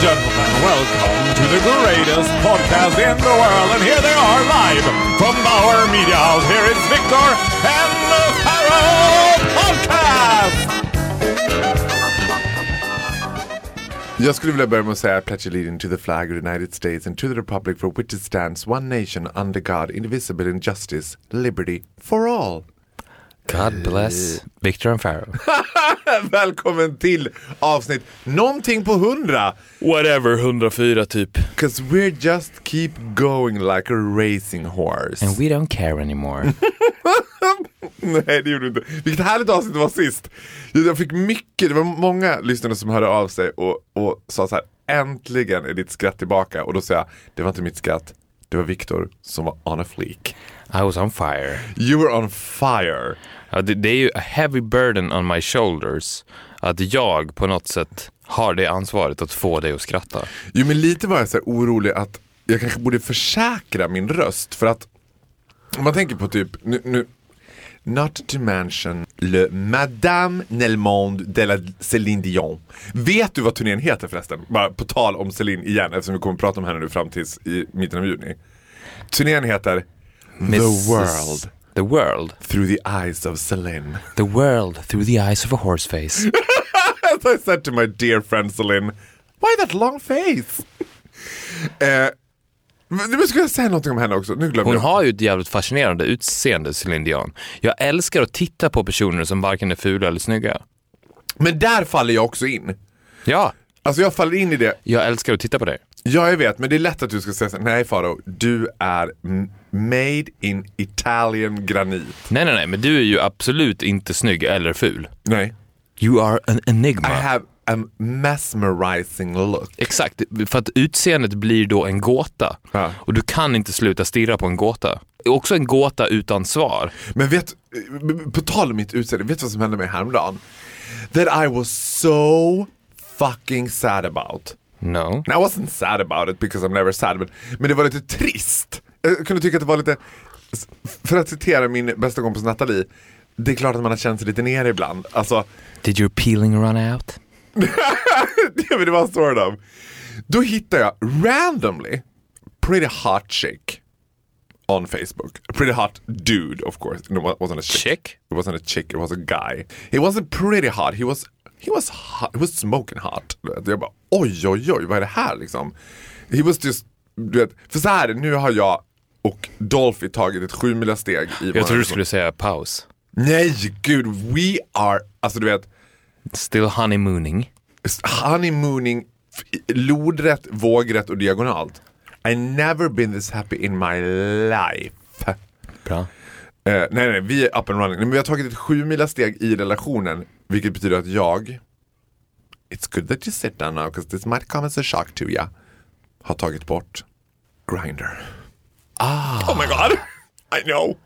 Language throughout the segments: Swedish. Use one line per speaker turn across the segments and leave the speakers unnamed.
Gentlemen, welcome to the greatest podcast in the world. And here they are live from Bauer Media House. Here is Victor and the Pharaoh Podcast!
Jag skulle vilja börja med att säga pledge allegiance to the flag of the United States and to the republic for which it stands one nation under God indivisible in justice, liberty for all.
God bless Victor and Pharaoh.
Välkommen till avsnitt någonting på hundra.
Whatever, 104 typ.
Cause we're just keep going like a racing horse.
And we don't care anymore.
Nej det gjorde du inte. Vilket härligt avsnitt det var sist. Jag fick mycket, det var många lyssnare som hörde av sig och, och sa så här. Äntligen är ditt skratt tillbaka. Och då sa jag, det var inte mitt skratt. Det var Viktor som var on a fleek.
I was on fire.
You were on fire.
Ja, det, det är ju a heavy burden on my shoulders att jag på något sätt har det ansvaret att få dig att skratta.
Jo men lite var jag så orolig att jag kanske borde försäkra min röst för att om man tänker på typ, nu, nu Not to mention le Madame Nelmonde de la Céline Dion. Vet du vad turnén heter förresten? Bara på tal om Céline igen eftersom vi kommer att prata om henne nu fram tills i mitten av juni. Turnén heter The
Mrs.
World
The world.
Through the Eyes of Céline.
The world through the eyes of a horse face.
As I said to my dear friend Celine, why that long face? eh, nu ska jag säga någonting om henne också. Nu glömde
Hon
jag.
har ju ett jävligt fascinerande utseende, Céline Dion. Jag älskar att titta på personer som varken är fula eller snygga.
Men där faller jag också in.
Ja,
Alltså jag faller in i det.
jag älskar att titta på dig.
Ja, jag vet, men det är lätt att du ska säga så här, nej Faro, du är made in Italian granit.
Nej, nej, nej, men du är ju absolut inte snygg eller ful.
Nej.
You are an
I
enigma.
have a mesmerizing look.
Exakt, för att utseendet blir då en gåta.
Ja.
Och du kan inte sluta stirra på en gåta. Också en gåta utan svar.
Men vet, på tal om mitt utseende, vet du vad som hände mig häromdagen? That I was so fucking sad about.
No.
I wasn't sad about it because I'm never sad, but, men det var lite trist. Jag kunde tycka att det var lite, för att citera min bästa kompis Nathalie, det är klart att man har känt sig lite nere ibland. Alltså,
Did your peeling run out?
Ja, men det var sort of. Då hittade jag randomly pretty hot chick on Facebook. A pretty hot dude of course. No, it wasn't a chick.
Chick?
It wasn't a chick, it was a guy. He wasn't pretty hot, he was, he was hot, he was smoking hot. Jag bara oj oj oj, vad är det här liksom? He was just, du vet, för så här, nu har jag och Dolphy tagit ett sju steg i
Jag tror du skulle säga paus.
Nej gud, we are, alltså du vet
Still honeymooning.
honeymooning, lodrätt, vågrätt och diagonalt. I never been this happy in my life.
Bra.
Eh, nej, nej, vi är up and running. Men vi har tagit ett sju steg i relationen, vilket betyder att jag, it's good that you sit down now, because this might come as a shock to you, har tagit bort Grindr. Ah. Oh my god, I know.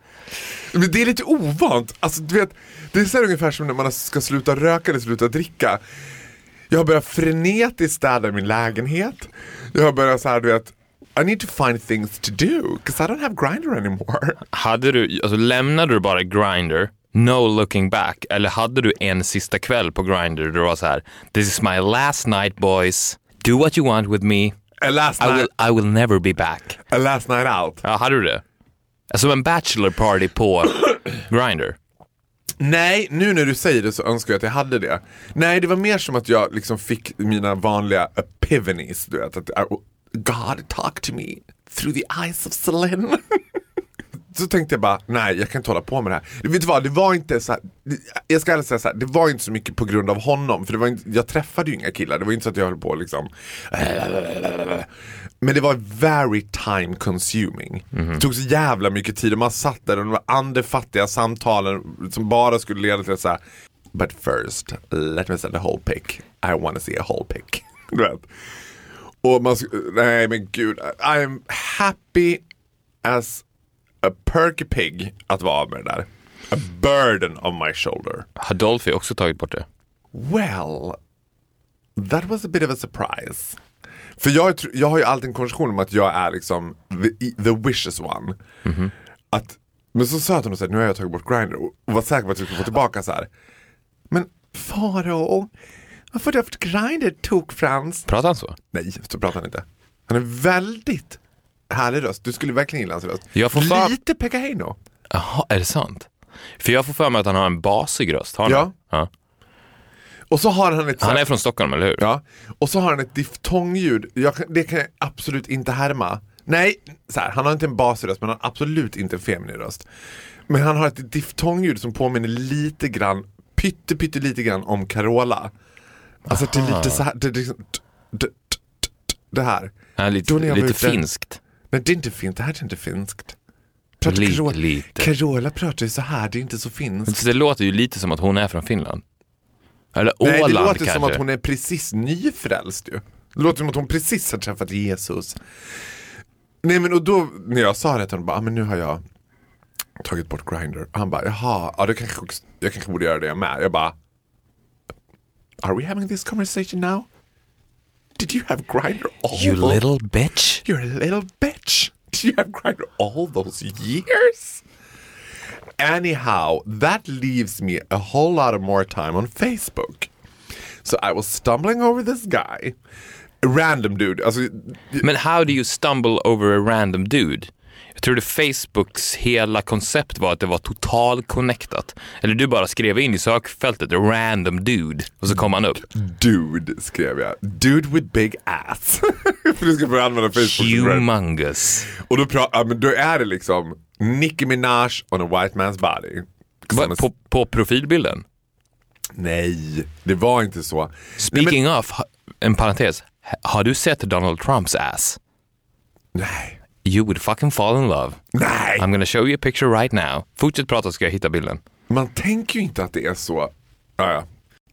Men det är lite ovant. Alltså, du vet, det är så här ungefär som när man ska sluta röka eller sluta dricka. Jag har börjat frenetiskt städa min lägenhet. Jag har börjat så här, du vet, I need to find things to do, because I don't have Grindr anymore.
Hade du, alltså lämnade du bara Grindr, no looking back, eller hade du en sista kväll på Grindr där du var så här, this is my last night boys, do what you want with me,
A last,
I
night,
will, I will never be back.
a last night out.
Ja, hade du det? Som en bachelor party på Grindr.
Nej, nu när du säger det så önskar jag att jag hade det. Nej, det var mer som att jag liksom fick mina vanliga epiphanies. Du vet, att I, God talk to me through the eyes of Celine. så tänkte jag bara, nej jag kan inte hålla på med det här. Vet du vad, det var inte så här, jag ska ärligt säga så här, det var inte så mycket på grund av honom. För det var inte, jag träffade ju inga killar, det var inte så att jag höll på liksom. Men det var very time consuming. Det tog så jävla mycket tid och man satt där och de var andefattiga samtalen som bara skulle leda till så här. But first, let me send a whole pic. I wanna see a whole pic. Du vet. Och man, nej men gud, I'm happy as a perky pig att vara av med det där. A burden on my shoulder.
Har Dolphy också tagit bort det?
Well, that was a bit of a surprise. För jag, jag har ju alltid en konversation om att jag är liksom the, the wishes one. Att, men så sa hon här, nu har jag tagit bort Grindr och och var säker på att jag skulle få tillbaka så här. Men Faro, varför har du haft Grindr tok-Frans?
Pratar han så?
Nej, så pratar han inte. Han är väldigt härlig röst. Du skulle verkligen gilla hans röst.
Jag får för-
Lite Pekka Heino.
Jaha, är det sant? För jag får för mig att han har en basig röst. Har han
Ja.
ja.
Och så har han ett
Han är från Stockholm, eller hur?
Ja, och så har han ett diftongljud. Jag, det kan jag absolut inte härma. Nej, så här, han har inte en basröst men han har absolut inte en feminin röst. Men han har ett diftongljud som påminner lite grann, pytte, pytte lite grann om Carola. Alltså det är lite så här, det, det, det, det, det här.
Är lite, lite finskt.
Nej det är inte fint, det här är inte finskt. Pratar
Lite,
Carola,
lite.
Carola pratar ju så här, det är inte så finskt.
Så det låter ju lite som att hon är från Finland. Eller
Nej,
Åland
det låter
kanske.
som att hon är precis nyfrälst ju. Det låter som att hon precis har träffat Jesus. Nej men och då när jag sa det till honom, bara, ah, men nu har jag tagit bort Grindr. Han bara, jaha, ja, det kanske, jag kanske borde göra det med. Jag bara, are we having this conversation now? Did you have grinder all
You
those-
little bitch.
You're a little bitch. Did you have grinder all those years? Anyhow, that leaves me a whole lot of more time on Facebook. So I was stumbling over this guy, a random dude. Alltså,
Men how do you stumble over a random dude? Jag trodde Facebooks hela koncept var att det var total connectat. Eller du bara skrev in i sökfältet random dude och så kom han upp.
dude skrev jag. Dude with big ass. För du ska få använda Facebook.
Humongous.
Och då, pra- men då är det liksom Nicki Minaj on a white man's body.
Va, på, på profilbilden?
Nej, det var inte så. Nej,
Speaking of, en parentes. Ha- Har du sett Donald Trumps ass?
men, nej.
You would fucking fall in love.
Nej.
I'm gonna show you a picture right now. Fortsätt prata ska jag hitta bilden.
Man tänker ju inte att det är så. Ja, ja.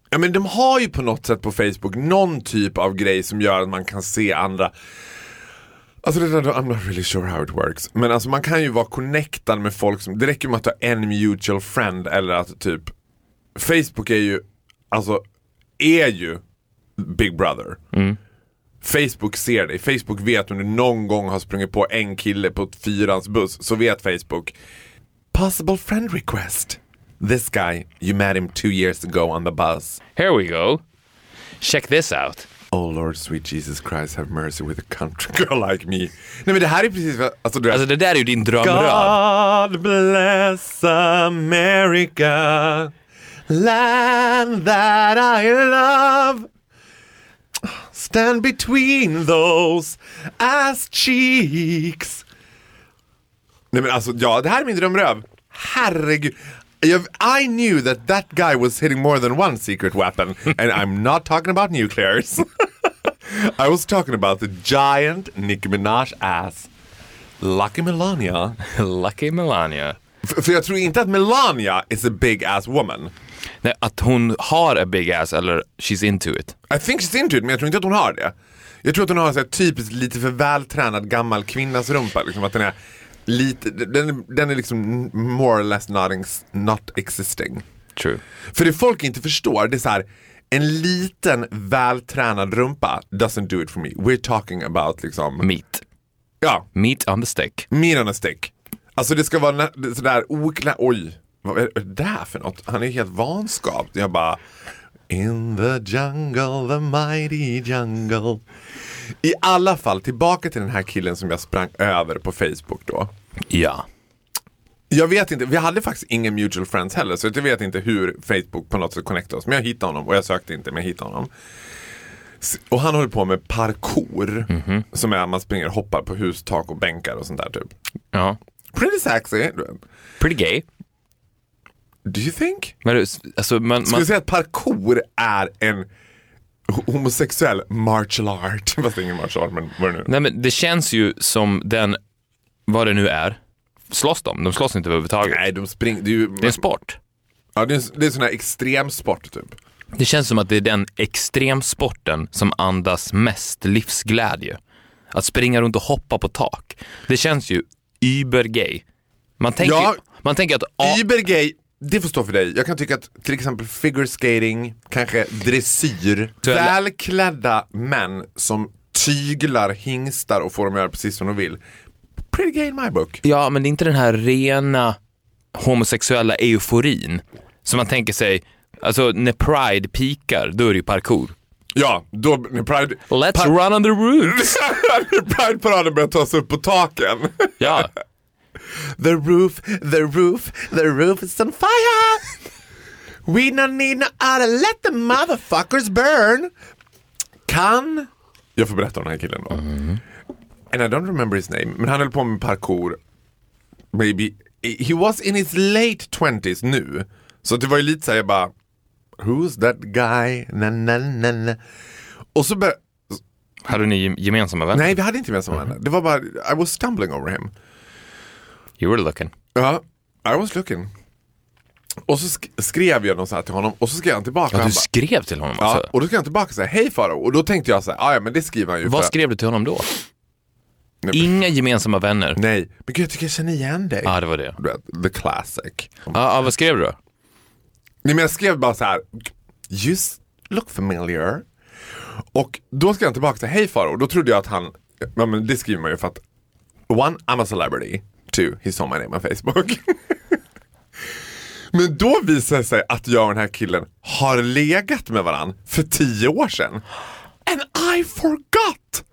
ja men de har ju på något sätt på Facebook någon typ av grej som gör att man kan se andra. Alltså det där, I'm not really sure how it works. Men alltså man kan ju vara connectad med folk som, det räcker med att ha en mutual friend eller att typ Facebook är ju, alltså är ju Big Brother. Facebook ser dig, Facebook vet om du någon gång har sprungit på en kille på ett fyrans buss så vet Facebook Possible friend request. This guy, you met him two years ago on the bus.
Here we go. Check this out.
Oh Lord sweet Jesus Christ have mercy with a country girl like me. Nej men det här är precis vad, alltså,
Alltså det där är ju din drömröv.
God bless America, land that I love. Stand between those ass cheeks. Nej men alltså, ja det här är min drömröv. Herregud. I knew that that guy was hitting more than one secret weapon and I'm not talking about nuclears. I was talking about the giant Nicki Minaj ass. Lucky Melania.
Lucky Melania.
För, för jag tror inte att Melania is a big ass woman.
Nej, att hon har a big ass eller she's into it.
I think she's into it, men jag tror inte att hon har det. Jag tror att hon har en här typiskt lite för vältränad gammal kvinnas rumpa. Liksom, att den är lite, den, den är liksom more or less not, not existing.
True.
För det folk inte förstår, det är så här. En liten vältränad rumpa doesn't do it for me. We're talking about liksom,
Meat.
ja,
Meat on the stick.
meat on a stick. Alltså det ska vara sådär oklä... Oj, vad är det där för något? Han är helt vanskapt. Jag bara... In the jungle, the mighty jungle. I alla fall, tillbaka till den här killen som jag sprang över på Facebook då.
Ja.
Jag vet inte, vi hade faktiskt ingen mutual friends heller så jag vet inte hur Facebook på något sätt connectade oss. Men jag hittade honom och jag sökte inte men jag hittade honom. Och han håller på med parkour. Som är att man springer och hoppar på hus, tak och bänkar och sånt där typ.
Ja.
Pretty sexy.
Pretty gay.
Do you think?
Men det- alltså, man,
Skulle
man,
du säga att parkour är en ho- homosexuell martial art? Fast det är ingen martial art, men vad det nu
nej, men det känns ju som den, vad det nu är, slåss de? De slåss inte överhuvudtaget.
Nej, de springer. Det är ju...
Det är en sport.
Ja, det är, en- det är sån här extremsport typ.
Det känns som att det är den extremsporten som andas mest livsglädje. Att springa runt och hoppa på tak. Det känns ju übergay. Man tänker,
Ja.
man tänker att
Übergay, det får stå för dig. Jag kan tycka att till exempel figure skating, kanske dressyr, välklädda män som tyglar hingstar och får dem att göra precis som de vill. Pretty gay in my book.
Ja, men det är inte den här rena homosexuella euforin som man tänker sig, alltså när Pride pikar, då är det ju parkour.
Ja, då när Pride...
Let's run on the roof!
när Pride-paraden börjar ta sig upp på taken.
Ja,
The roof, the roof, the roof is on fire! We don't need no other, let the motherfuckers burn! Kan... Jag får berätta om den här killen då. And I don't remember his name, men han höll på med parkour. Maybe, he was in his late 20s nu. Så det var ju lite såhär, jag bara, who's that guy? Na, na, na, na. Och så började,
hade ni gemensamma vänner?
nej vi hade inte gemensamma vänner. Det var bara, I was stumbling over him.
You were looking.
Ja, I was looking. Och så sk- skrev jag något så här till honom och så skrev han tillbaka.
Ja, du skrev till honom
ja,
alltså?
och då skrev han tillbaka så här, hej Faro. Och då tänkte jag så här, "Ah, ja men det skriver han ju
Vad
för...
skrev du till honom då?
Nej,
Inga gemensamma vänner?
Nej, men gud jag tycker jag känner igen dig.
Ja, det var det.
The classic.
Ja, ja, vad skrev du då?
Nej men jag skrev bara så här, you look familiar. Och då skrev han tillbaka så här, hej Faro. Och då trodde jag att han, ja men det skriver man ju för att one, I'm a celebrity. Two, he saw my name on Facebook. men då visar det sig att jag och den här killen har legat med varandra för tio år sedan. And I forgot!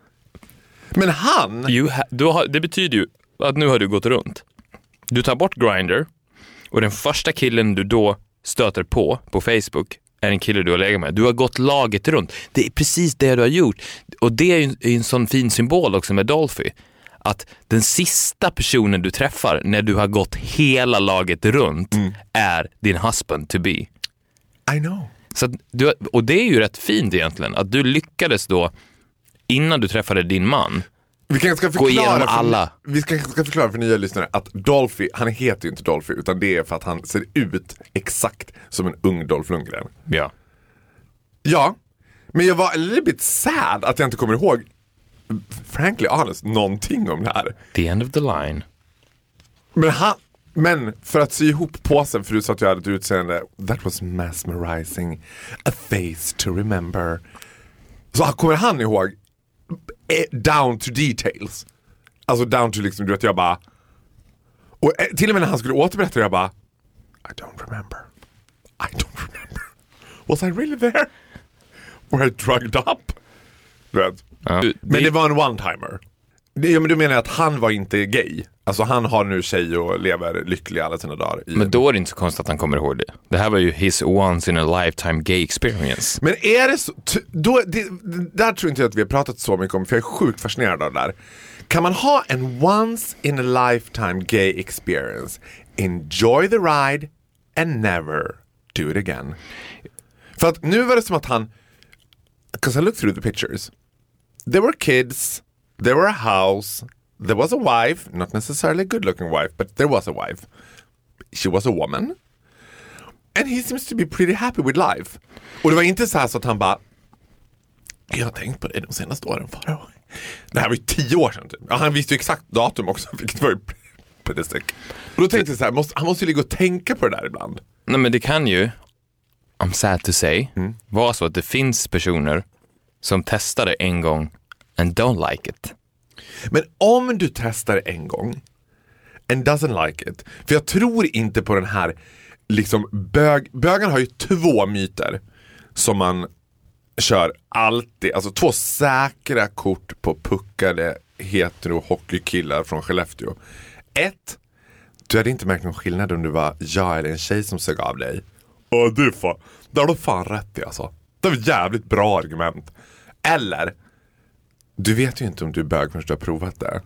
Men han,
You ha- du har, det betyder ju att nu har du gått runt. Du tar bort Grindr och den första killen du då stöter på på Facebook är en kille du har legat med. Du har gått laget runt. Det är precis det du har gjort. Och det är ju en, en sån fin symbol också med Dolphy. Att den sista personen du träffar när du har gått hela laget runt är din husband to be.
I know.
Så du, och det är ju rätt fint egentligen, att du lyckades då innan du träffade din man
Vi kanske ska
Gå
förklara
igenom
för,
alla.
Vi ska, ska förklara för nya lyssnare att Dolphy, han heter ju inte Dolphy utan det är för att han ser ut exakt som en ung Dolph Lundgren.
Ja.
Ja, men jag var bit sad att jag inte kommer ihåg, frankly honest, någonting om det här.
The end of the line.
Men, han, men för att sy ihop påsen för du sa att jag hade ett utseende, that was mesmerizing, a face to remember. Så kommer han ihåg, eh, down to details. Alltså down to liksom, du vet jag bara, och eh, till och med när han skulle återberätta jag bara, I don't remember. I don't remember. Was I really there? Were I drugged up? Du vet.
Ja.
Men det var en one-timer. Ja, men du menar att han var inte gay? Alltså han har nu tjej och lever lycklig alla sina dagar. I
Men då är det inte så konstigt att han kommer ihåg det. Det här var ju his once in a lifetime gay experience.
Men är det så, då, det, där tror inte jag att vi har pratat så mycket om, för jag är sjukt fascinerad av det där. Kan man ha en once in a lifetime gay experience, enjoy the ride and never do it again? För att nu var det som att han, because I looked through the pictures, there were kids, there were a house, there was a wife, not necessarily a good looking wife, but there was a wife. She was a woman. And he seems to be pretty happy with life. Och det var inte så här så att han bara Jag har tänkt på det de senaste åren Farao. Det här var ju tio år sedan typ. Ja, han visste ju exakt datum också vilket var ju pretty sick. Och då tänkte jag så här, måste, han måste ju ligga och tänka på det där ibland.
Nej men det kan ju, I'm sad to say, vara så att det finns personer som testar det en gång and don't like it.
Men om du testar en gång and doesn't like it. För jag tror inte på den här, liksom bög, bögarna har ju två myter som man kör alltid, alltså två säkra kort på puckade hetero hockeykillar från Skellefteå. Ett, du hade inte märkt någon skillnad om du var jag eller en tjej som sög av dig. Ja, det är fan, det har du fan rätt i alltså. Det var ett jävligt bra argument. Eller, du vet ju inte om du är bög förrän du har provat det.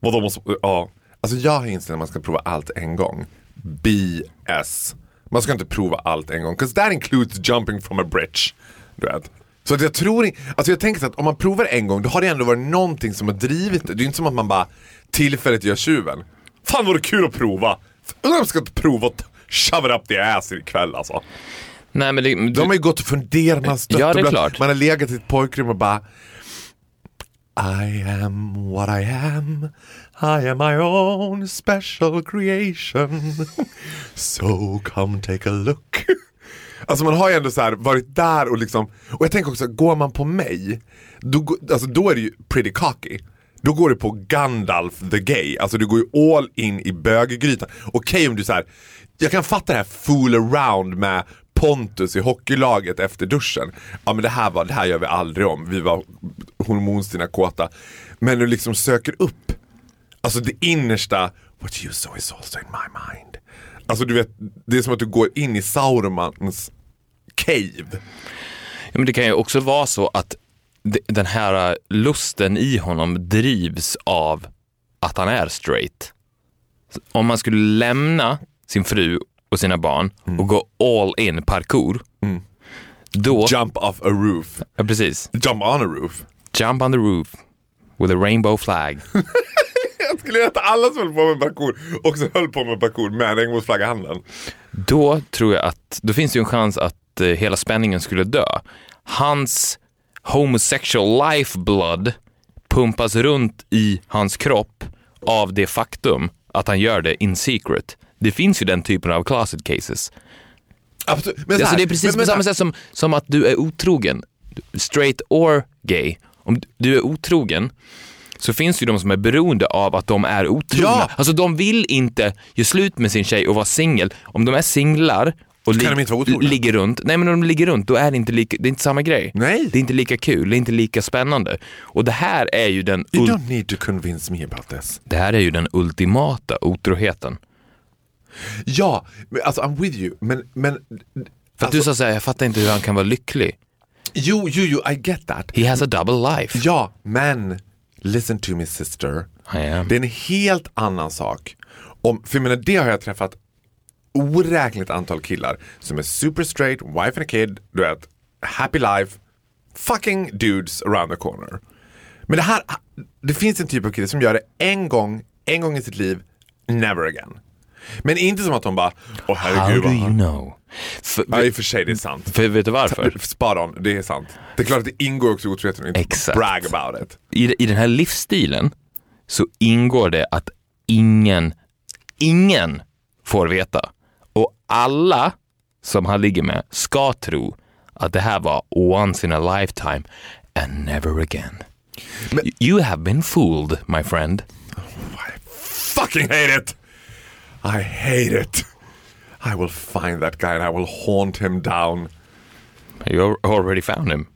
Vadå måste, ja. Alltså jag har inställt att man ska prova allt en gång. BS. Man ska inte prova allt en gång. 'Cause that includes jumping from a bridge. Du vet. Så att jag tror inte, alltså jag tänker så att om man provar en gång då har det ändå varit någonting som har drivit det. Det är inte som att man bara tillfälligt gör tjuven. Fan vad det kul att prova. Undrar om jag ska prova att shove it up the ass ikväll alltså.
Nej, men det, du,
De har ju gått och funderat, man
Ja, det är klart.
Man har legat i ett pojkrum och bara I am what I am. I am my own special creation. So come take a look. Alltså man har ju ändå så varit där och liksom Och jag tänker också, går man på mig Då, alltså, då är det ju pretty cocky. Då går du på Gandalf the gay. Alltså du går ju all in i böggrytan. Okej om du så här Jag kan fatta det här fool around med Pontus i hockeylaget efter duschen. Ja men det här, var, det här gör vi aldrig om. Vi var hormonstinna kåta. Men du liksom söker upp Alltså det innersta, what you saw is also in my mind. Alltså du vet, det är som att du går in i Saurmans cave.
Ja, men det kan ju också vara så att den här lusten i honom drivs av att han är straight. Om man skulle lämna sin fru och sina barn och gå all in parkour, då...
Jump off a roof.
Ja, precis.
Jump on a roof.
Jump on the roof with a rainbow flag.
Jag skulle att alla som höll på med parkour också höll på med parkour med en regnbågsflagga i handen.
Då tror jag att, då finns det ju en chans att eh, hela spänningen skulle dö. Hans homosexual lifeblood pumpas runt i hans kropp av det faktum att han gör det in secret. Det finns ju den typen av closet cases.
Absolut. Men så
Alltså det är precis
men-
på
men så
samma sätt som, som att du är otrogen, straight or gay. Om du är otrogen så finns det ju de som är beroende av att de är otrogna.
Ja.
Alltså de vill inte göra slut med sin tjej och vara singel. Om de är singlar och
otrogna?
ligger runt, nej men om de ligger runt då är det inte, lika, det är inte samma grej.
Nej.
Det är inte lika kul, det är inte lika spännande. Och det här är ju den,
You don't need to convince me about this.
det här är ju den ultimata otroheten.
Ja, men, alltså I'm with you. Men, men
För att
Alltså-
du sa såhär, jag fattar inte hur han kan vara lycklig.
jo, jo, jo, I get that.
He has a double life.
Ja, men listen to me sister.
I am.
Det är en helt annan sak. Om, för jag menar, det har jag träffat oräkneligt antal killar som är super straight, wife and a kid, du vet, happy life, fucking dudes around the corner. Men det här, det finns en typ av kille som gör det en gång, en gång i sitt liv, never again. Men inte som att de bara, åh
How
herregud
do
vad
you know? För,
Ja, i och för sig, det är sant.
för vet du varför?
Spot on, det är sant. Det är klart att det ingår också i otroheten och inte
Exakt.
brag about it.
I, I den här livsstilen så ingår det att ingen, ingen får veta. Och alla som han ligger med ska tro att det här var once in a lifetime and never again. you have been fooled, my friend.
fucking hate it! I hate it. I will find that guy and I will haunt him down.
You already found him.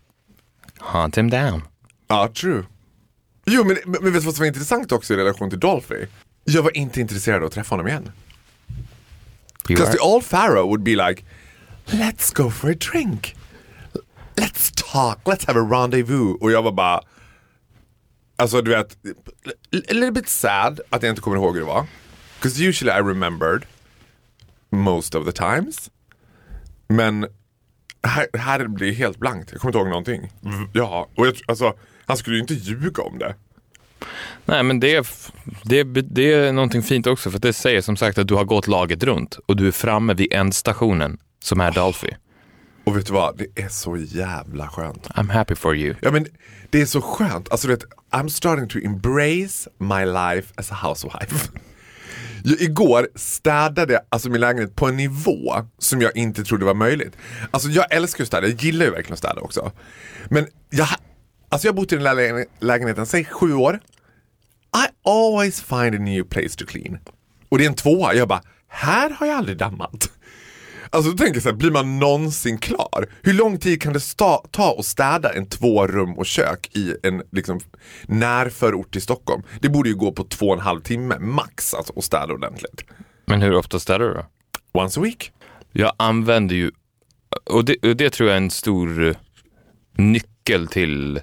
Haunt him down.
Ja, true. Jo, men, men men vet du vad som var intressant också i relation till Dolphy? Jag var inte intresserad av att träffa honom igen. Because the old Pharaoh would be like, let's go for a drink. Let's talk, let's have a rendezvous. Och jag var bara, alltså du vet, a little bit sad att jag inte kommer ihåg hur det var. Because usually I remembered most of the times. Men här, här blir det helt blankt, jag kommer inte ihåg någonting. Ja, och jag, alltså, han skulle ju inte ljuga om det.
Nej, men det det, det är någonting fint också, för det säger som sagt att du har gått laget runt och du är framme vid ändstationen som är Dolphy.
Och vet du vad, det är så jävla skönt.
I'm happy for you.
Ja men det är så skönt, alltså du vet, I'm starting to embrace my life as a housewife. Jag, igår städade jag alltså min lägenhet på en nivå som jag inte trodde var möjligt. Alltså jag älskar att städa, jag gillar ju verkligen att städa också. Men jag, alltså jag har bott i den här lägen- lägenheten, säg sju år. I always find a new place to clean. Och det är en tvåa, jag bara, här har jag aldrig dammat. Alltså då tänker jag så här, blir man någonsin klar? Hur lång tid kan det sta- ta att städa en två rum och kök i en liksom, närförort till Stockholm? Det borde ju gå på två och en halv timme max alltså, att städa ordentligt.
Men hur ofta städar du då?
Once a week.
Jag använder ju, och det, och det tror jag är en stor eh, nyckel till,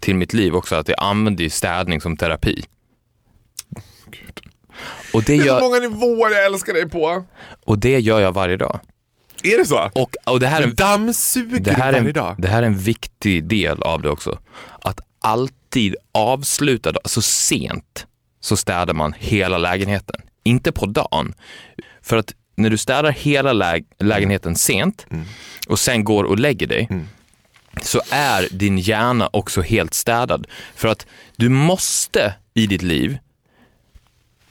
till mitt liv också, att jag använder ju städning som terapi. Och det,
Det är så
gör,
många nivåer jag älskar dig på.
och det gör jag varje dag.
Är det så?
Och, och det här är
Du dammsuger
det här, är
varje
en,
dag.
det här är en viktig del av det också. Att alltid avsluta, så sent så städar man hela lägenheten. Inte på dagen. För att när du städar hela läg lägenheten sent och sen går och lägger dig, så är din hjärna också helt städad. För att du måste i ditt liv,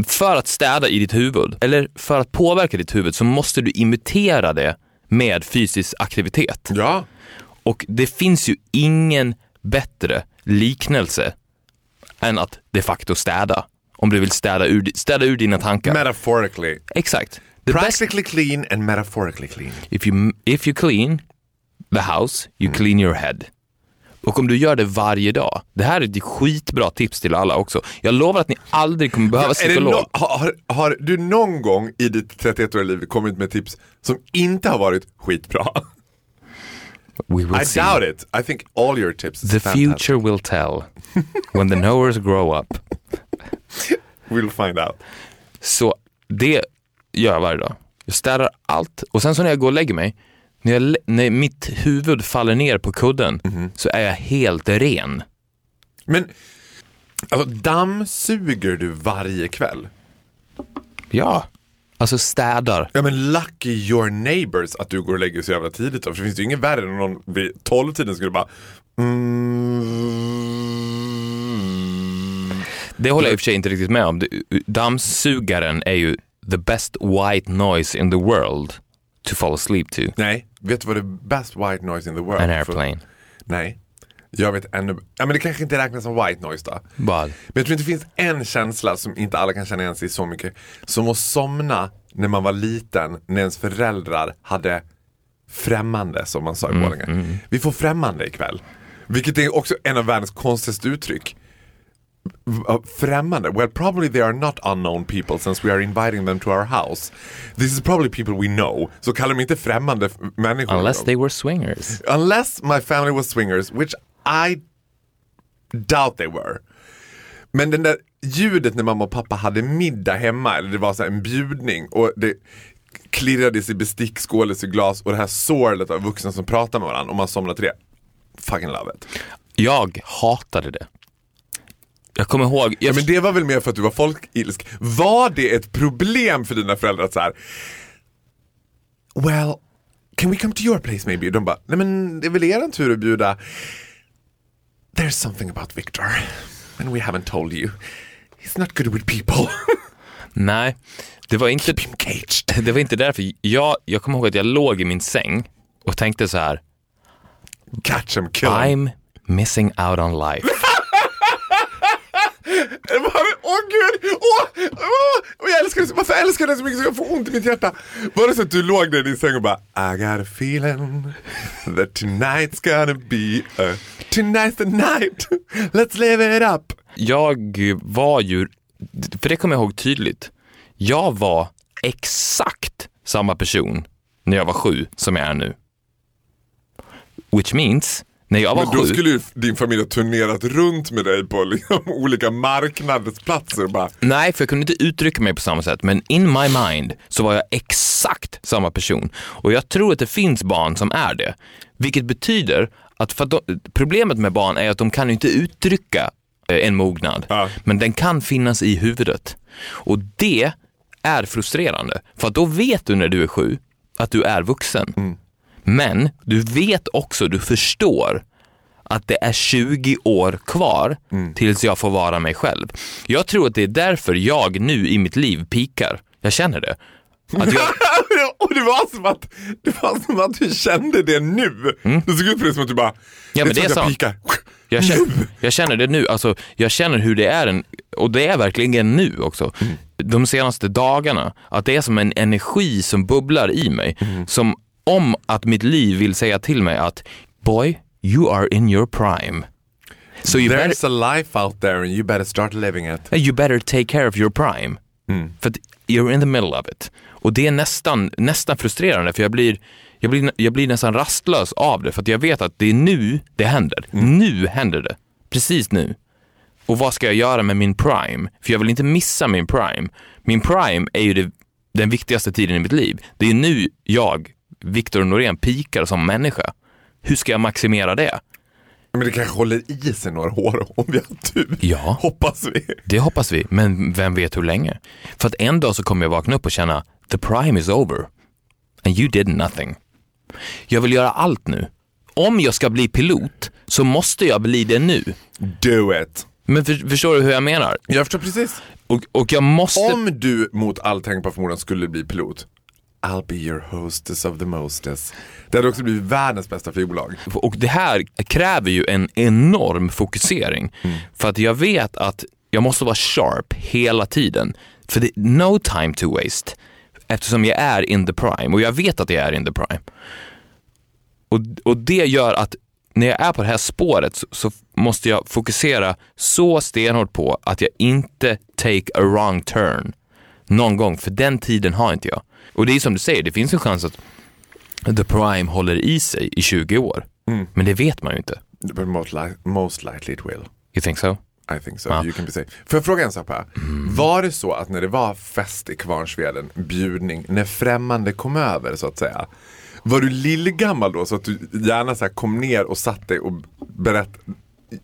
för att städa i ditt huvud, eller för att påverka ditt huvud, så måste du imitera det med fysisk aktivitet.
Ja.
Och det finns ju ingen bättre liknelse än att de facto städa. Om du vill städa ur, städa ur dina tankar.
Metaphorically.
Exakt. The best,
Practically clean and metaphorically clean.
if, you, if you clean the house, you clean your head. Och om du gör det varje dag. Det här är ett skitbra tips till alla också. Jag lovar att ni aldrig kommer behöva
det
psykolog.
no- har, har du någon gång i ditt 31-åriga liv kommit med tips som inte har varit skitbra?
We will
I
see.
doubt it. I think all your tips
The future will tell. When the knowers grow up.
We'll find out.
Så det gör jag varje dag. Jag städar allt och sen så när jag går och lägger mig, när, jag, när mitt huvud faller ner på kudden så är jag helt ren.
Men alltså, dammsuger du varje kväll?
Ja. Alltså städar.
Ja men lucky your neighbors att du går och lägger så jävla tidigt då. För det finns ju inget värre än någon vid 12-tiden skulle bara mm,
Det håller jag i och för sig inte riktigt med om. Dammsugaren är ju the best white noise in the world to fall asleep to.
Nej, vet du vad det best white noise in the world?
An
För-
airplane. Nej.
Jag vet ännu, ja men det kanske inte räknas som white noise då.
Vad?
Men jag tror inte det finns en känsla som inte alla kan känna igen sig i så mycket. Som att somna när man var liten, när ens föräldrar hade främmande som man sa i Borlänge. Vi får främmande ikväll. Vilket är också en av världens konstigaste uttryck. V- Främmande? Well probably they are not unknown people since we are inviting them to our house. This is probably people we know. Så kallar de inte främmande människor.
Unless they were swingers.
Unless my family was swingers, which I doubt they were. Men den där ljudet när mamma och pappa hade middag hemma, eller det var så en bjudning och det klirrades i bestick, skålades i glas och det här sorlet av vuxna som pratar med varandra och man somnar till det. Fucking love it.
Jag hatade det. Jag kommer ihåg, jag,
Ja, men det var väl mer för att du var folkilsk. Var det ett problem för dina föräldrar att så här, Well, can we come to your place maybe? De bara, nej men det är väl er tur att bjuda. There's something about Victor. And we haven't told you. He's not good with people.
nej, det var inte,
Keep him caged.
det var inte därför. Jag, jag kommer ihåg att jag låg i min säng och tänkte så här,
Catch him, kill him.
I'm missing out on life.
Åh gud! Åh, åh, jag älskar det, varför älskar jag det så mycket så jag får ont i mitt hjärta? Var det så att du låg där i din säng och bara I got a feeling that tonight's gonna be a tonight's the night Let's live it up
Jag var ju, för det kommer jag ihåg tydligt, jag var exakt samma person när jag var sju som jag är nu. Which means, när jag var
Men då
sju,
skulle ju din familj ha turnerat runt med dig på liksom olika marknadsplatser bara
nej för jag kunde inte uttrycka mig på samma sätt, men in my mind så var jag exakt samma person. Och jag tror att det finns barn som är det. Vilket betyder att, för att de, problemet med barn är att de kan inte uttrycka eh, en mognad,
Ja.
men den kan finnas i huvudet. Och det är frustrerande, för då vet du när du är sju att du är vuxen. Men du vet också, du förstår att det är 20 år kvar tills jag får vara mig själv. Jag tror att det är därför jag nu i mitt liv pikar. Jag känner det. Att jag,
Och det var som att, det var som att du kände det nu. Det såg ut som att du bara,
Ja, men det är
att jag pikar.
jag, känner, jag känner det nu, alltså, jag känner hur det är, en, och det är verkligen nu också. De senaste dagarna, att det är som en energi som bubblar i mig. Som om att mitt liv vill säga till mig att boy, you are in your prime. So you better,
There's a life out there and you better start living it.
you better take care of your prime. För att you're in the middle of it. Och det är nästan, nästan frustrerande för jag blir, jag, blir, jag blir nästan rastlös av det för att jag vet att det är nu det händer. Nu händer det. Precis nu. Och vad ska jag göra med min prime? För jag vill inte missa min prime. Min prime är ju det, den viktigaste tiden i mitt liv. Det är nu jag, Viktor Norén, pikar som människa. Hur ska jag maximera det?
Men det kanske håller i sig några år om vi har tur.
Ja.
Hoppas vi.
Det hoppas vi, men vem vet hur länge? För att en dag så kommer jag vakna upp och känna, the prime is over and you did nothing. Jag vill göra allt nu. Om jag ska bli pilot så måste jag bli det nu.
Do it.
Men för, förstår du hur jag menar?
Jag förstår precis.
Och, och jag måste...
Om du mot all tänkbar förmodan skulle bli pilot, I'll be your hostess of the mostess. Det hade också blivit världens bästa flygbolag.
Och det här kräver ju en enorm fokusering. För att jag vet att jag måste vara sharp hela tiden. För det no time to waste. Eftersom jag är in the prime och jag vet att jag är in the prime. Och, och det gör att när jag är på det här spåret så, så måste jag fokusera så stenhårt på att jag inte take a wrong turn någon gång, för den tiden har inte jag. Och det är som du säger, det finns en chans att the prime håller i sig i 20 år. Men det vet man ju inte.
But most, li- most likely it will.
You think so?
I think so.
Ja.
You can be safe. Får jag fråga en sak här? Var det så att när det var fest i Kvarnsveden, bjudning, när främmande kom över så att säga. Var du lillgammal då så att du gärna så kom ner och satt dig och berätt,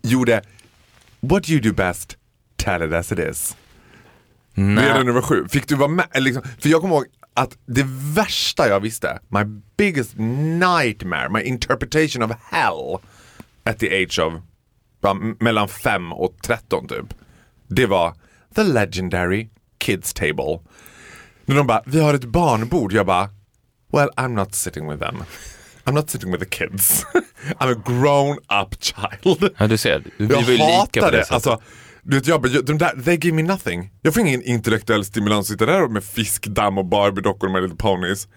gjorde What you do best, tell it as it is. Redan när du var sju. Fick du vara med? Liksom, för jag kommer ihåg att det värsta jag visste, my biggest nightmare, my interpretation of hell at the age of mellan 5 och 13 typ. Det var the legendary kids table. När de bara, vi har ett barnbord. Jag bara, well I'm not sitting with them. I'm not sitting with the kids. I'm a grown up child.
Ja, du ser. Vi
Jag
var ju lika på det. sättet.
Alltså, du vet, jag, bara, de där, they give me nothing. Jag får ingen intellektuell stimulans att sitta där med fiskdamm och Barbie-dockor och My Little Ponies.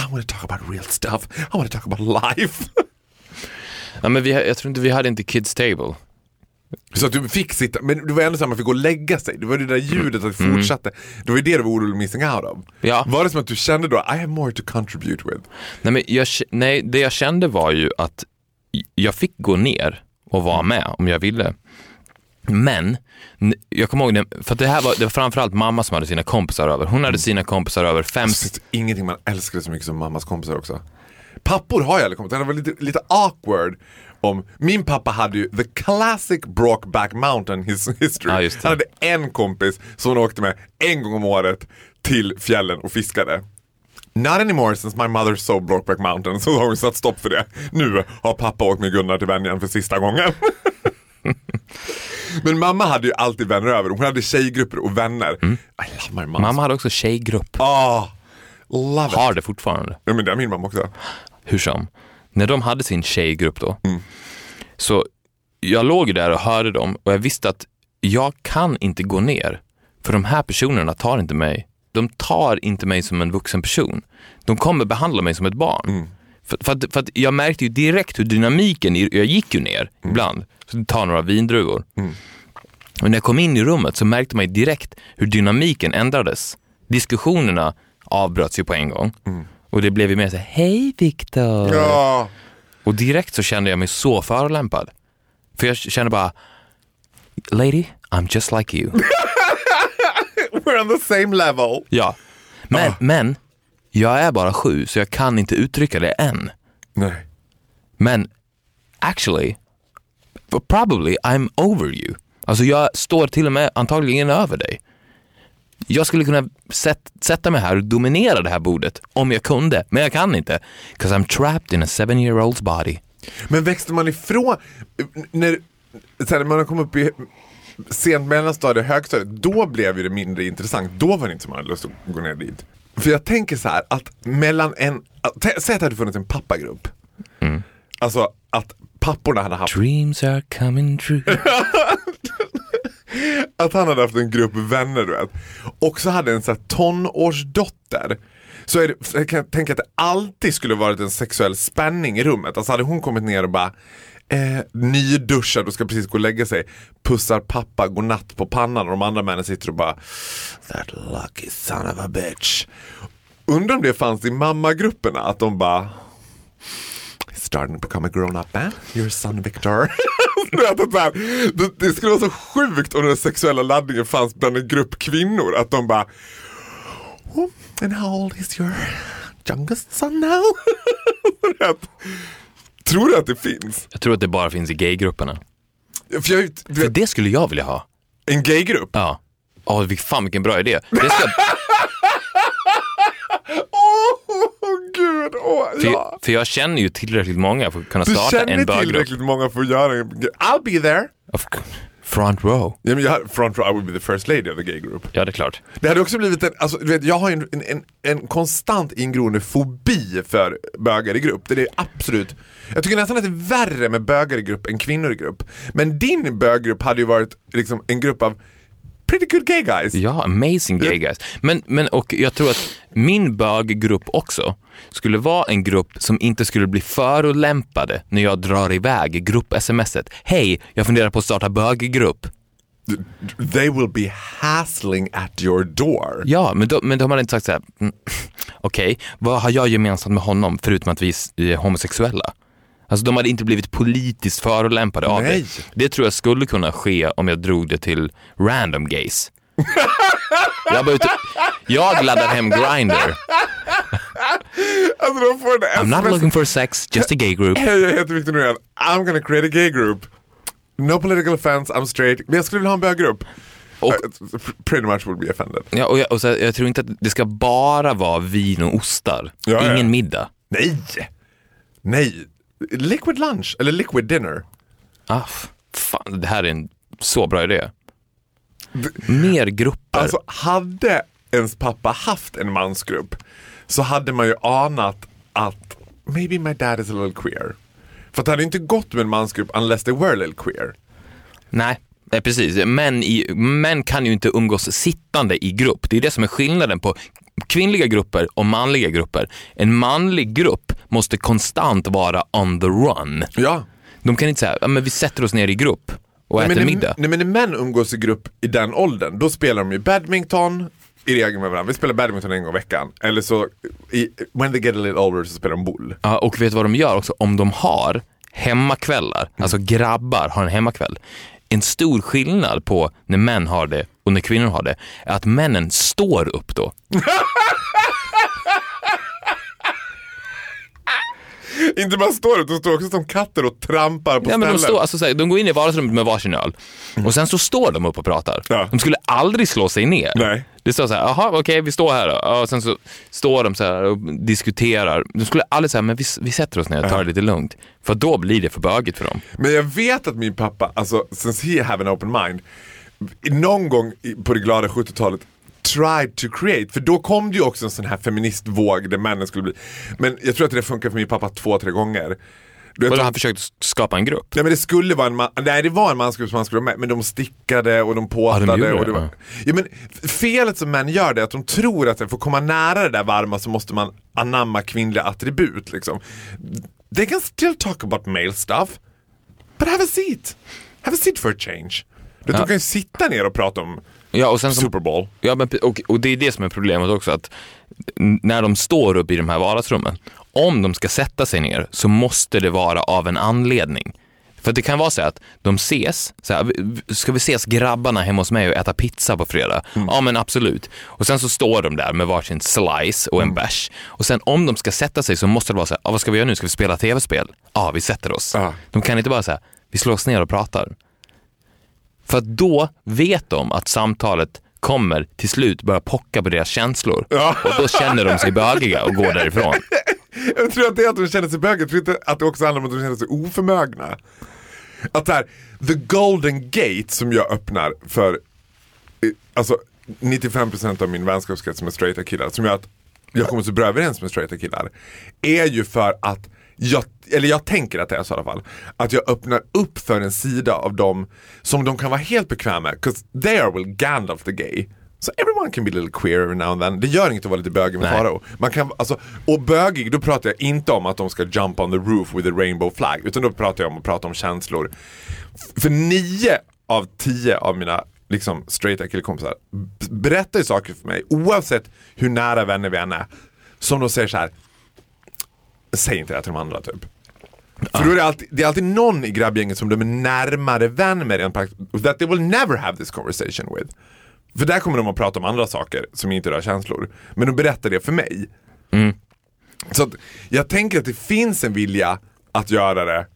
I want to talk about real stuff. I want to talk about life.
ja, men vi, jag tror inte vi hade inte kids table.
Så att du fick sitta, men det var ändå så att man fick gå och lägga sig. Det var det där ljudet att det fortsatte. Det var ju det du var orolig missing out of.
Ja.
Var det som att du kände då, I have more to contribute with?
Nej, men jag, nej, det jag kände var ju att jag fick gå ner och vara med om jag ville. Men, jag kommer ihåg, det, för att det här var, det var framförallt mamma som hade sina kompisar över. Hon hade sina kompisar över fem,
Alltså, ingenting man älskade så mycket som mammas kompisar också. Pappor har jag aldrig kommit Det var lite, lite awkward om, min pappa hade ju the classic Brokeback Mountain his, history.
Det.
Han hade en kompis som han åkte med en gång om året till fjällen och fiskade. Not anymore since my mother saw Brokeback Mountain så har hon satt stopp för det. Nu har pappa åkt med Gunnar till Venjan för sista gången. Men mamma hade ju alltid vänner över. Hon hade tjejgrupper och vänner. I love my mom.
mamma hade också tjejgrupp.
Ah, love it.
Har det fortfarande.
Ja, men det har min mamma också.
hur som. När de hade sin tjejgrupp då, så jag låg där och hörde dem och jag visste att jag kan inte gå ner. För de här personerna tar inte mig. De tar inte mig som en vuxen person. De kommer behandla mig som ett barn. För, för, att, för att jag märkte ju direkt hur dynamiken, jag gick ju ner ibland, så tar några vindruvor. Och när jag kom in i rummet så märkte man ju direkt hur dynamiken ändrades. Diskussionerna avbröts ju på en gång. Och det blev ju mer så här, hej Viktor.
Ja.
Och direkt så kände jag mig så förolämpad. För jag kände bara, lady, I'm just like you.
We're on the same level.
ja. Men, men, jag är bara sju så jag kan inte uttrycka det än.
Nej.
Men actually, probably I'm over you. Alltså jag står till och med antagligen över dig. Jag skulle kunna sätt, sätta mig här och dominera det här bordet om jag kunde, men jag kan inte. 'Cause I'm trapped in a seven year old's body.
Men växte man ifrån, när, så här, när man kom upp i sent mellanstadie och högstadiet, då blev det mindre intressant. Då var det inte som man hade lust att gå ner dit. För jag tänker så här att mellan en, säg att det hade funnits en pappagrupp. Alltså att papporna hade haft,
Dreams are coming true.
att han hade haft en grupp vänner du vet. Och så hade en så här tonårsdotter. Så, är det, jag kan tänka att det alltid skulle varit en sexuell spänning i rummet. Alltså hade hon kommit ner och bara eh, nyduschad och ska precis gå och lägga sig. Pussar pappa godnatt på pannan och de andra männen sitter och bara That lucky son of a bitch. Undrar om det fanns i mammagrupperna att de bara He's starting to become a grown up man. Your son Victor. Det, det skulle vara så sjukt om den sexuella laddningen fanns bland en grupp kvinnor. Att de bara oh, And how old is your youngest son now? Du. Tror du att det finns?
Jag tror att det bara finns i gaygrupperna.
För jag, du
För
vet,
det skulle jag vilja ha.
en gaygrupp?
Ja. Åh, oh, fan vilken bra idé. Det ska...
Åh,
För,
ja.
för jag känner ju tillräckligt många för att kunna
Du
starta
känner
en böggrupp.
tillräckligt många för att göra en... I'll be there.
Of- Front row.
Ja, men jag, front row, I would be the first lady of the gay group.
Ja, det är klart.
Det hade också blivit en, alltså, du vet, jag har ju en, en, en, en konstant ingroende fobi för bögar i grupp. Det är absolut, jag tycker nästan att det är värre med bögar i grupp än kvinnor i grupp. Men din böggrupp hade ju varit liksom en grupp av pretty good gay guys.
Ja, amazing gay guys. Men, men och jag tror att min böggrupp också skulle vara en grupp som inte skulle bli förolämpade när jag drar iväg grupp-smset. Hej, jag funderar på att starta böggrupp.
They will be hassling at your door.
Ja, men, då, men de hade inte sagt så här, mm, okej, vad har jag gemensamt med honom förutom att vi är homosexuella? Alltså de hade inte blivit politiskt förolämpade av
Nej.
det. Det tror jag skulle kunna ske om jag drog det till random gays. jag, bara ute, jag laddar hem Grindr.
Alltså de får en
I'm not looking for sex, just a gay group.
Hej, jag heter Victor Norén. I'm gonna create a gay group. No political offense, I'm straight. Men jag skulle vilja ha en böggrupp.
Och-
Uh, pretty much would be offended.
Ja, och jag, och så, jag tror inte att det ska bara vara vin och ostar.
Ja, ja.
Ingen middag.
Nej! Nej! Liquid lunch, eller liquid dinner.
Ah, fan, det här är en så bra idé. Mer grupper.
Alltså hade ens pappa haft en mansgrupp så hade man ju anat att maybe my dad is a little queer. För att det hade inte gått med en mansgrupp unless they were a little queer.
Nej, nej precis. Män, i, män kan ju inte umgås sittande i grupp. Det är det som är skillnaden på kvinnliga grupper och manliga grupper. En manlig grupp måste konstant vara on the run.
Ja.
De kan inte säga, ja, men vi sätter oss ner i grupp och
Nej,
äter
men,
middag.
nej men när män umgås i grupp i den åldern, då spelar de ju badminton i regel med varandra. Vi spelar badminton en gång i veckan. Eller så, i, when they get a little older så spelar de boll.
Ja, och vet du vad de gör också? Om de har hemmakvällar, alltså grabbar har en hemmakväll. En stor skillnad på när män har det och när kvinnor har det är att männen står upp då.
Inte bara står ut, de står också som katter och trampar på
Ja, men de, står, alltså, så här, de går in i vardagsrummet med varsin öl och sen så står de upp och pratar.
Ja.
De skulle aldrig slå sig ner.
Nej.
Det står så här, jaha okej vi står här då. Och sen så står de så här och diskuterar. De skulle aldrig säga, men vi, vi sätter oss ner och tar det lite lugnt. För då blir det för bögigt för dem.
Men jag vet att min pappa, alltså since he have an open mind, någon gång på det glada 70-talet tried to create, för då kom det ju också en sån här feministvåg där männen skulle bli, men jag tror att det funkar för min pappa två, tre gånger. Du vet,
han försökte skapa en grupp.
Nej men det skulle vara en man, nej det var en mansgrupp som han skulle vara med men de stickade och de påtade.
Ja, de
och det var, ja. men f- felet som män gör det är att de tror att för att komma nära det där varma så måste man anamma kvinnliga attribut liksom. They can still talk about male stuff, but have a seat. Have a seat for a change. Du
Ja.
De kan ju sitta ner och prata om
Ja, och sen som,
Super Bowl.
Ja, men, och, och det är det som är problemet också, att när de står upp i de här vardagsrummen, om de ska sätta sig ner så måste det vara av en anledning. För det kan vara så att de ses, så här, "V- v- ska vi ses grabbarna hemma hos mig och äta pizza på fredag? Ja men absolut. Och sen så står de där med varsin slice och en bärs. Och sen om de ska sätta sig så måste det vara så här, ah, vad ska vi göra nu? Ska vi spela tv-spel? Ja, vi sätter oss.
Ja.
De kan inte bara säga, vi slår oss ner och pratar. För då vet de att samtalet kommer till slut börja pocka på deras känslor.
Ja.
Och då känner de sig bögiga och går därifrån.
Jag tror att det är att de känner sig bögiga, jag tror inte att det också handlar om att de känner sig oförmögna. Att här, the golden gate som jag öppnar för eh, alltså 95% av min vänskapskrets som är straighta killar, som gör att jag kommer så bra överens med straighta killar, är ju för att jag, eller jag tänker att det är så i alla fall, att jag öppnar upp för en sida av dem som de kan vara helt bekväma med, 'cause they are well Gandalf the gay. So everyone can be a little queer every now and then. Det gör inget att vara lite bögig med. Farao. Man kan, alltså, och bögig, då pratar jag inte om att de ska jump on the roof with a rainbow flag. Utan då pratar jag om att prata om känslor. För nio av tio av mina liksom, straighta killkompisar berättar ju saker för mig, oavsett hur nära vänner vi än är. Som de säger så här. säg inte det till de andra typ. För då är det, alltid, det är alltid någon i grabbgänget som de är närmare vän med rent praktiskt. That they will never have this conversation with. För där kommer de att prata om andra saker som inte rör känslor. Men de berättar det för mig. Så att jag tänker att det finns en vilja att göra det.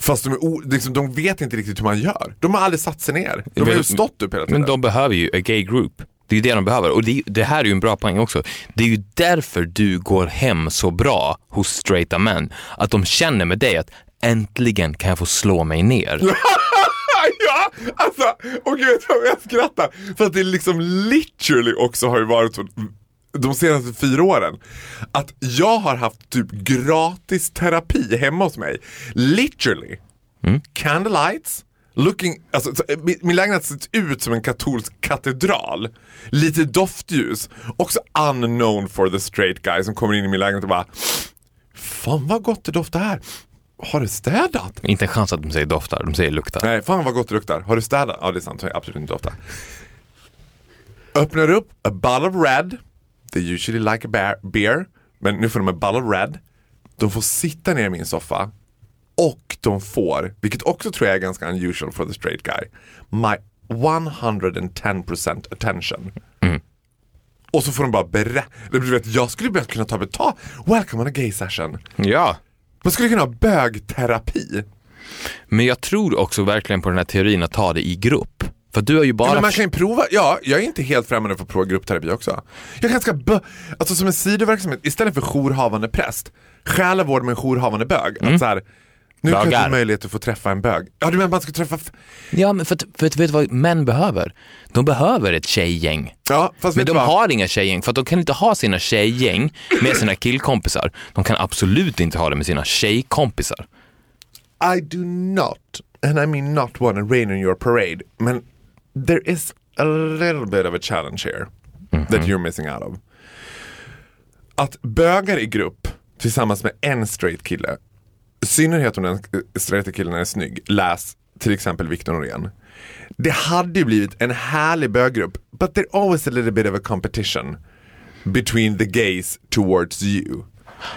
Fast de, är liksom, de vet inte riktigt hur man gör. De har aldrig satt sig ner. De har ju stått upp hela tiden.
Men de behöver ju a gay group. Det är ju det de behöver. Och det, det här är ju en bra poäng också. Det är ju därför du går hem så bra hos straighta män. Att de känner med dig att äntligen kan jag få slå mig ner.
alltså, och gud vad jag skrattar? För att det liksom literally också har ju varit de senaste fyra åren. Att jag har haft typ gratis terapi hemma hos mig. Literally. Candlelights. Looking, alltså, så, min, min lägenhet ser ut som en katolsk katedral. Lite doftljus. Också unknown for the straight guy som kommer in i min lägenhet och bara Fan vad gott det doftar här. Har du städat?
Inte en chans att de säger doftar, de säger luktar.
Nej, fan vad gott det luktar. Har du städat? Ja, det är sant. Har absolut inte doftat. Öppnar upp a bottle of red. They usually like a bear, beer. Men nu får de en bottle of red. De får sitta ner i min soffa. Och de får, vilket också tror jag är ganska unusual for the straight guy, my 110% attention. Och så får de bara berätta. Jag skulle kunna ta betalt. Welcome on a gay session.
Ja,
Man skulle kunna ha bögterapi.
men jag tror också verkligen på den här teorin att ta det i grupp. För du har ju bara...
Men man kan ju prova, ja, jag är inte helt främmande för att prova gruppterapi också. Jag kanske ska, alltså som en sidoverksamhet, istället för jourhavande präst, själavård med en jourhavande bög. Att så här, nu
Bögar.
du möjlighet att få träffa en bög. Ja, du menar man ska träffa,
Ja, men för, att- för att vet du vad män behöver? De behöver ett tjejgäng.
ja fast
Men de
vad?
har inga tjejgäng, för att de kan inte ha sina tjejgäng med sina killkompisar. De kan absolut inte ha det med sina tjejkompisar.
I do not, and I mean not want to rain on your parade, men there is a little bit of a challenge here that you're missing out of. Att bögar i grupp tillsammans med en straight kille, i synnerhet om den straighta killen är snygg, läs till exempel Victor Norén. Det hade ju blivit en härlig böggrupp, but there's always a little bit of a competition between the gays towards you.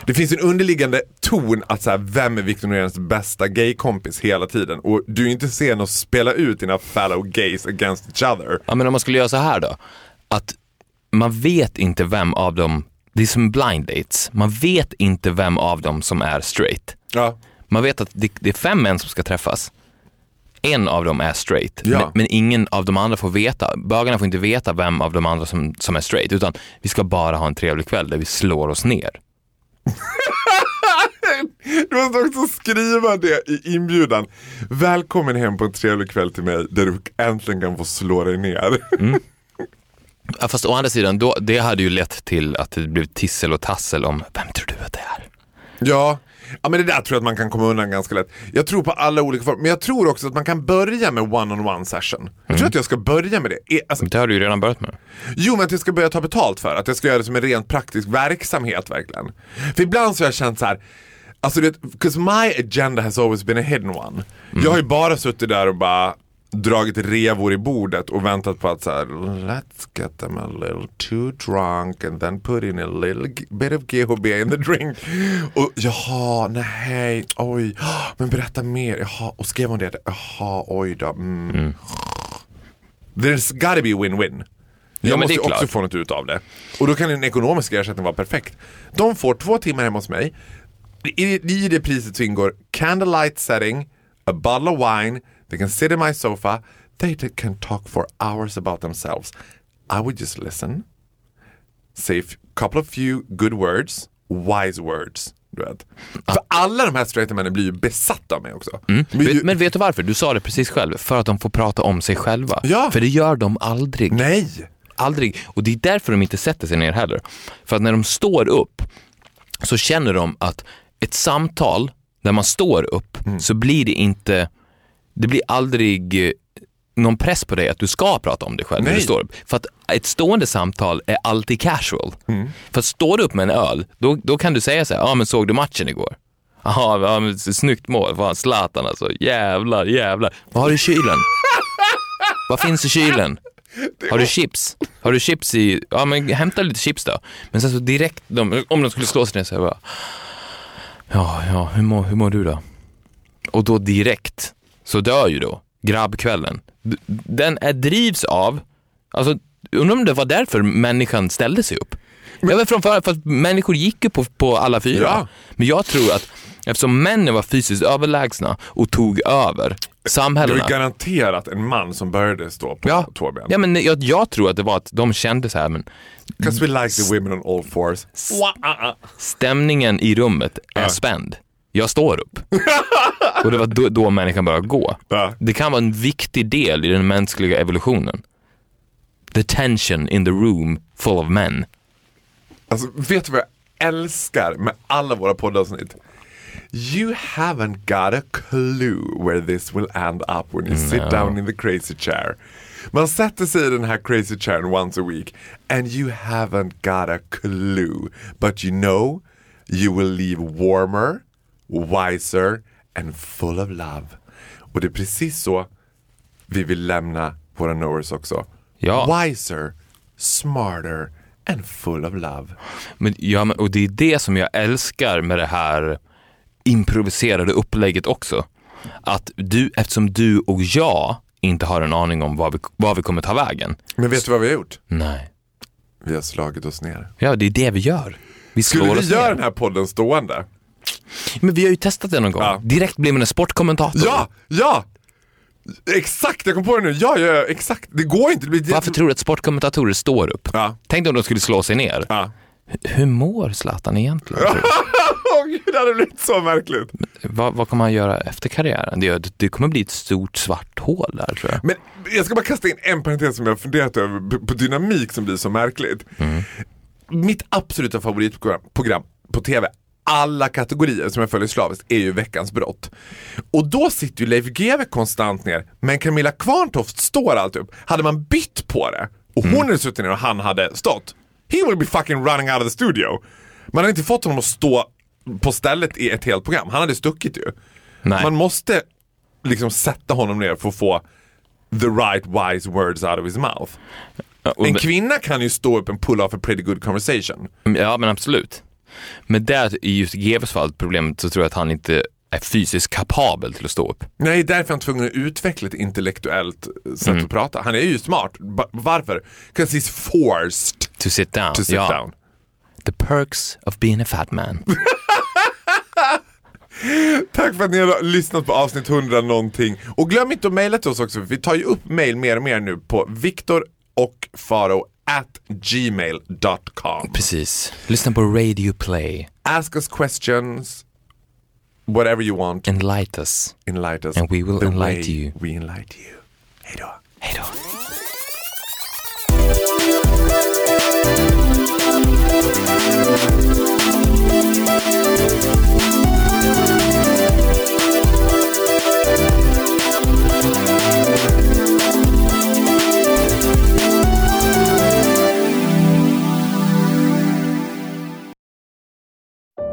Det finns en underliggande ton att så här, vem är Victor Noréns bästa gaykompis hela tiden och du är inte sen att spela ut dina fellow gays against each other.
Ja, men om man skulle göra så här då, att man vet inte vem av dem, det är som blind dates, man vet inte vem av dem som är straight.
Ja.
Man vet att det, det är fem män som ska träffas. En av dem är straight,
Ja.
men, men ingen av de andra får veta, bögarna får inte veta vem av de andra som, som är straight, utan vi ska bara ha en trevlig kväll där vi slår oss ner.
Du måste också skriva det i inbjudan. Välkommen hem på en trevlig kväll till mig där du äntligen kan få slå dig ner.
Ja, fast å andra sidan, då, det hade ju lett till att det blev tissel och tassel om, vem tror du att det är?
Ja. Ja, men det där tror jag att man kan komma undan ganska lätt. Jag tror på alla olika former, men jag tror också att man kan börja med one-on-one session. Jag tror att jag ska börja med det. E- Alltså,
Det har du ju redan börjat med.
Jo, men att jag ska börja ta betalt för att jag ska göra det som en rent praktisk verksamhet verkligen. För ibland så har jag känt så här. Alltså det, because my agenda has always been a hidden one. Jag har ju bara suttit där och bara dragit revor i bordet och väntat på att så här, let's get them a little too drunk and then put in a little bit of GHB in the drink. Och jaha, nej, oj, men berätta mer, jaha, och skrev hon det? Jaha, oj då. Mm. There's gotta be win-win. Jag
Ja,
måste ju också få något ut av det. Och då kan en ekonomisk ersättning vara perfekt. De får två timmar hemma hos mig. I, I det priset så ingår candlelight setting, a bottle of wine, they can sit in my sofa, they can talk for hours about themselves. I would just listen, say a couple of few good words, wise words. Du vet. För alla de här straighta männen blir ju besatta av mig också. Blir ju-
men vet du varför? Du sa det precis själv. För att de får prata om sig själva.
Ja.
För det gör de aldrig.
Nej!
Aldrig. Och det är därför de inte sätter sig ner heller. För att när de står upp så känner de att ett samtal där man står upp så blir det inte, det blir aldrig eh, någon press på dig att du ska prata om dig själv när du står upp. För att ett stående samtal är alltid casual. För att står du upp med en öl, då, då kan du säga så här, ja men såg du matchen igår? Jaha, ja, men snyggt mål. Fan, Zlatan alltså. Jävlar, jävlar. Vad har du i kylen? Vad finns i kylen? Har du chips? Har du chips i... Ja, men hämta lite chips då. Men sen så direkt, de, om de skulle slå sig ner så här bara... Ja, ja, hur mår, hur mår du då? Och då direkt så dör ju då grabbkvällen. Den är, drivs av... Alltså, undrar om det var därför människan ställde sig upp. Men, ja, men från för, för att människor gick ju på, på alla fyra.
Ja.
Men jag tror att Eftersom männen var fysiskt överlägsna och tog över
Det
samhällena.
var garanterat en man som började stå på
Ja,
två ben.
ja men jag, jag tror att det var att de kände så här, men
Because we like the women on all fours.
stämningen i rummet är spänd. Jag står upp. och det var då, då människan började gå.
Ja.
Det kan vara en viktig del i den mänskliga evolutionen. The tension in the room full of men.
Alltså, vet du vad jag älskar med alla våra poddavsnitt? You haven't got a clue where this will end up when you sit down in the crazy chair. Man sätter sig i den här crazy chairen once a week and you haven't got a clue. But you know you will leave warmer, wiser and full of love. Och det är precis så vi vill lämna våra knowers också.
Ja.
Wiser, smarter and full of love.
Men, ja, men- och det är det som jag älskar med det här improviserade upplägget också. Att du, eftersom du och jag inte har en aning om vad vi, vad vi kommer ta vägen.
Men vet du vad vi har gjort?
Nej.
Vi har slagit oss ner.
Ja, det är det vi gör. Vi
Skulle vi göra den här podden stående?
Men vi har ju testat det någon gång.
Ja.
Direkt blir man en sportkommentator.
Ja, ja! Exakt, jag kom på det nu. Ja, ja, ja exakt. Det går inte. Det blir
Varför tror du att sportkommentatorer står upp?
Ja.
Tänk om de skulle slå sig ner.
Ja.
H- Hur mår Zlatan egentligen? tror du?
Åh gud, det hade blivit så märkligt.
vad, vad kommer han göra efter karriären? Det, det kommer bli ett stort svart hål där tror jag.
Men jag ska bara kasta in en parentes som jag har funderat över på- på dynamik som blir så märkligt. Mitt absoluta favoritprogram program på tv, alla kategorier som jag följer slaviskt, är ju Veckans brott. Och då sitter ju Leif GW konstant ner, men Camilla Kvarntoft står alltid upp. Hade man bytt på det och hon hade suttit ner och han hade stått, he will be fucking running out of the studio. Man hade inte fått honom att stå på stället i ett helt program, han hade stuckit ju.
Nej.
Man måste liksom sätta honom ner för att få the right wise words out of his mouth.
Ja, och-
En kvinna kan ju stå upp and pull off a pretty good conversation.
Ja, men absolut. Men där i just GWs fall, problemet, så tror jag att han inte är fysiskt kapabel till att stå upp.
Nej, därför är han tvungen att utveckla ett intellektuellt sätt
Mm.
att prata. Han är ju smart. Ba- varför? Because he's forced
To sit down.
to sit
ja.
down.
The perks of being a fat man.
Tack för att ni har lyssnat på avsnitt 100 någonting. Och glöm inte att mejla till oss också, vi tar ju upp mejl mer och mer nu på Viktor och Faro at gmail.com.
Precis. Lyssna på Radio Play.
Ask us questions, whatever you want.
Enlight us.
Enlighten us.
And we will
the
enlight you.
We enlight you. Hej då.
Hej då.